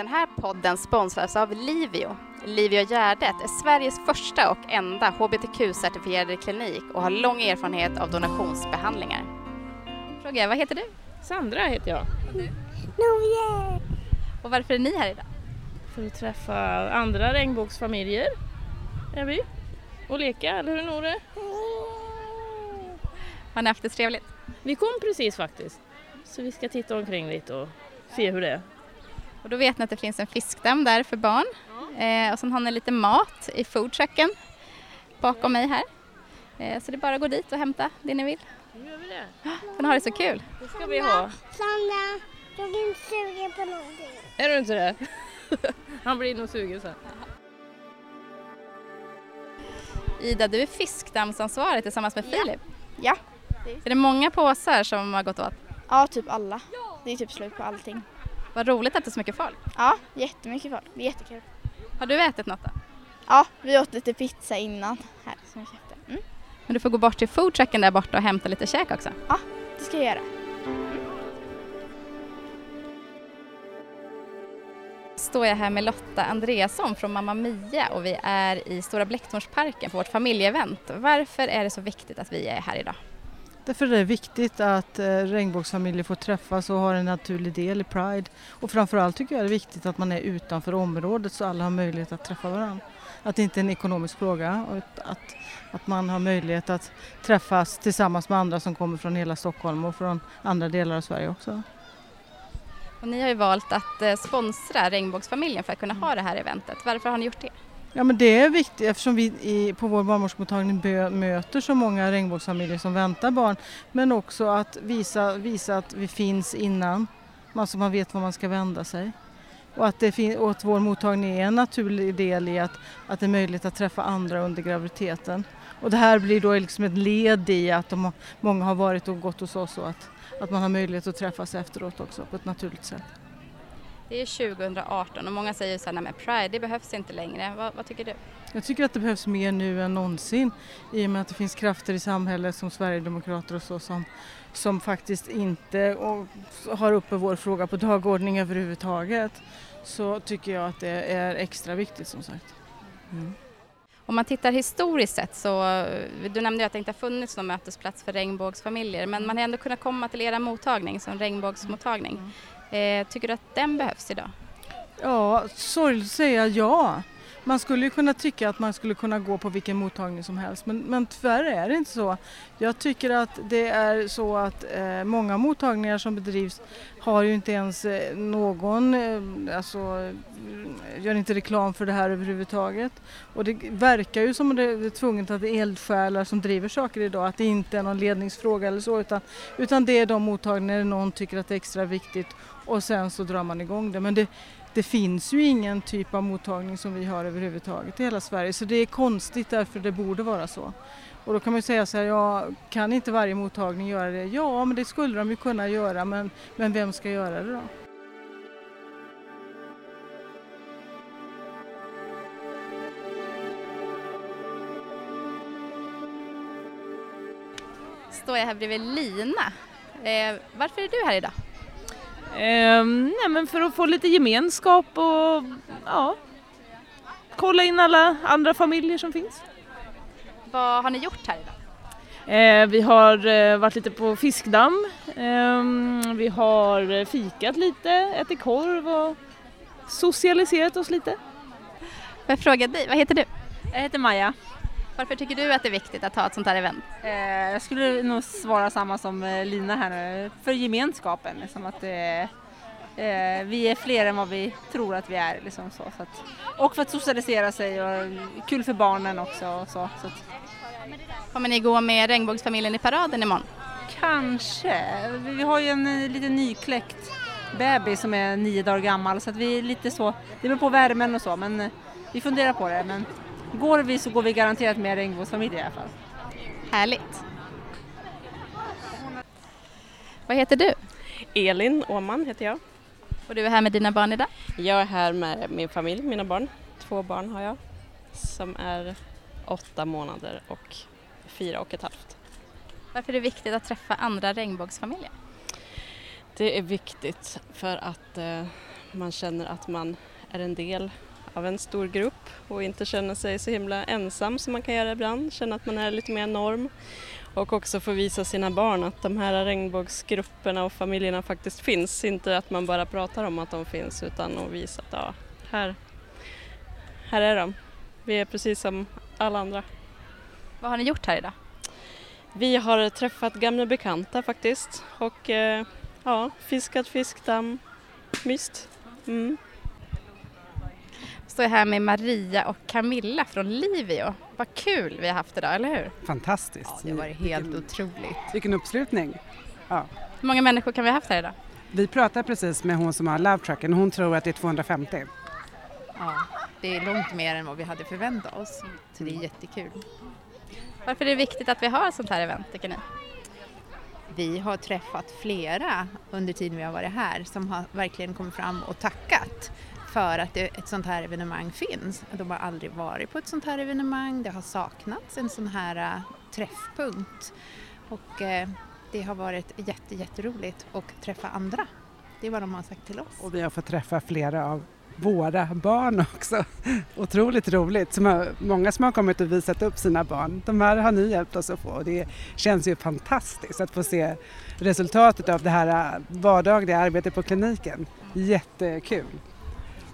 Den här podden sponsras av Livio. Livio Gärdet är Sveriges första och enda hbtq-certifierade klinik och har lång erfarenhet av donationsbehandlingar. Fråga, vad heter du? Sandra heter jag. Nove! Och varför är ni här idag? För att träffa andra regnbågsfamiljer är vi. Och leka, eller hur Nore? Har ni haft det trevligt? Vi kom precis faktiskt. Så vi ska titta omkring lite och se hur det är. Och då vet ni att det finns en fiskdamm där för barn. Eh, och sen har ni lite mat i foodtrucken bakom mig här. Eh, så det är bara att gå dit och hämta det ni vill. Nu gör vi det. Får ni ha det så kul! Det ska vi ha. Sandra, jag är inte sugen på någonting. Är du inte det? Han blir nog sugen sen. Ida, du är fiskdammsansvarig tillsammans med Filip. Ja. Är det många påsar som har gått åt? Ja, typ alla. Det är typ slut på allting. Vad roligt att det är så mycket folk. Ja, jättemycket folk. Det är jättekul. Har du ätit något då? Ja, vi åt lite pizza innan här som vi köpte. Mm, Men du får gå bort till foodtrucken där borta och hämta lite käk också. det ska jag göra. Står jag här med Lotta Andreasson från Mamma Mia och vi är i Stora Blecktornsparken på vårt familjeevent. Varför är det så viktigt att vi är här idag? Därför är det viktigt att eh, regnbågsfamiljer får träffas och har en naturlig del i Pride. Och framförallt tycker jag det är viktigt att man är utanför området så alla har möjlighet att träffa varandra. Att det inte är en ekonomisk fråga och att, att man har möjlighet att träffas tillsammans med andra som kommer från hela Stockholm och från andra delar av Sverige också. Och ni har ju valt att eh, sponsra Regnbågsfamiljen för att kunna ha det här eventet. Varför har ni gjort det? Ja men det är viktigt eftersom vi i, på vår barnmorskemottagning möter så många regnbågsfamiljer som väntar barn. Men också att visa, visa att vi finns innan, så så man vet var man ska vända sig. Och att, det och att vår mottagning är en naturlig del i att, att det är möjligt att träffa andra under graviditeten. Och det här blir då liksom ett led i att de, många har varit och gått hos oss och att, att man har möjlighet att träffas efteråt också på ett naturligt sätt. Det är 2018 och många säger så här, nej men Pride det behövs inte längre. Vad, vad tycker du? Jag tycker att det behövs mer nu än någonsin i och med att det finns krafter i samhället som Sverigedemokrater och så som, som faktiskt inte och, har uppe vår fråga på dagordning överhuvudtaget. Så tycker jag att det är extra viktigt som sagt. Mm. Om man tittar historiskt sett så, du nämnde ju att det inte har funnits någon mötesplats för regnbågsfamiljer men man har ändå kunnat komma till era mottagning som regnbågsmottagning. Eh, tycker du att den behövs idag? Ja, sorgligt att säga ja. Man skulle ju kunna tycka att man skulle kunna gå på vilken mottagning som helst men, men tyvärr är det inte så. Jag tycker att det är så att eh, många mottagningar som bedrivs har ju inte ens eh, någon, eh, alltså eh, gör inte reklam för det här överhuvudtaget. Och det verkar ju som att det är tvunget att det är eldsjälar som driver saker idag, att det inte är någon ledningsfråga eller så utan, utan det är de mottagningar där någon tycker att det är extra viktigt och sen så drar man igång det. Men det, det finns ju ingen typ av mottagning som vi har överhuvudtaget i hela Sverige så det är konstigt därför det borde vara så. Och då kan man ju säga så här, ja, kan inte varje mottagning göra det? Ja, men det skulle de ju kunna göra, men, men vem ska göra det då? Står jag här bredvid Lina. Eh, varför är du här idag? Ehm, nej men för att få lite gemenskap och ja, kolla in alla andra familjer som finns. Vad har ni gjort här idag? Eh, vi har eh, varit lite på fiskdamm, Ehm, vi har eh, fikat lite, ätit korv och socialiserat oss lite. Får jag fråga dig, vad heter du? Jag heter Maja. Varför tycker du att det är viktigt att ha ett sånt här event? Eh, jag skulle nog svara samma som eh, Lina här nu, för gemenskapen. Liksom att eh, vi är fler än vad vi tror att vi är. Liksom så, så att, och för att socialisera sig och kul för barnen också. Och så, så att, Kommer ni gå med regnbågsfamiljen i paraden imorgon? kanske. Vi har ju en liten nykläckt bebis som är nio dagar gammal så att vi är lite så, det beror på värmen och så men vi funderar på det. Men går vi så går vi garanterat med regnbågsfamilj i alla fall. Härligt. Vad heter du? Elin Åman heter jag. Och du är här med dina barn idag? Jag är här med min familj, mina barn. Två barn har jag som är åtta månader och fyra och ett halvt. Varför är det viktigt att träffa andra regnbågsfamiljer? Det är viktigt för att eh, man känner att man är en del av en stor grupp och inte känner sig så himla ensam som man kan göra ibland, känna att man är lite mer norm och också få visa sina barn att de här regnbågsgrupperna och familjerna faktiskt finns, inte att man bara pratar om att de finns utan att visa att ja, här, här är de. Vi är precis som alla andra. Vad har ni gjort här idag? Vi har träffat gamla bekanta faktiskt och eh, ja, fiskat fiskdamm, myst. Mm. Står jag här med Maria och Camilla från Livio. Vad kul vi har haft idag, eller hur? Fantastiskt. Ja, det varit helt vilken, otroligt. vilken uppslutning. Ja. Hur många människor kan vi ha haft här idag? Vi pratade precis med hon som har Love Trucken och hon tror att det är 250. Ja, det är långt mer än vad vi hade förväntat oss. Så det är jättekul. Varför är det viktigt att vi har ett sånt här event, tycker ni? Vi har träffat flera under tiden vi har varit här som har verkligen kommit fram och tackat för att det, ett sånt här evenemang finns. De har aldrig varit på ett sånt här evenemang, det har saknats en sån här uh, träffpunkt och uh, det har varit jätte, jätteroligt att träffa andra. Det är vad de har sagt till oss. Och vi har fått träffa flera av våra barn också. Otroligt roligt. Som har, många som har kommit och visat upp sina barn. De här har ni hjälpt oss att få och det känns ju fantastiskt att få se resultatet av det här eh, vardagliga arbetet på kliniken. Jättekul.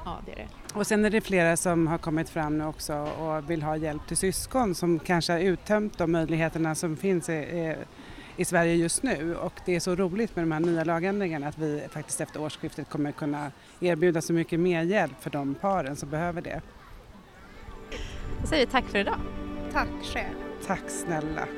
Ja, det är det. Och sen är det flera som har kommit fram nu också och vill ha hjälp till syskon som kanske har uttömt de möjligheterna som finns i, i Sverige just nu och det är så roligt med de här nya lagändringarna att vi faktiskt efter årsskiftet kommer kunna erbjuda så mycket mer hjälp för de paren som behöver det. Då säger vi tack för idag. Tack själv. Tack snälla.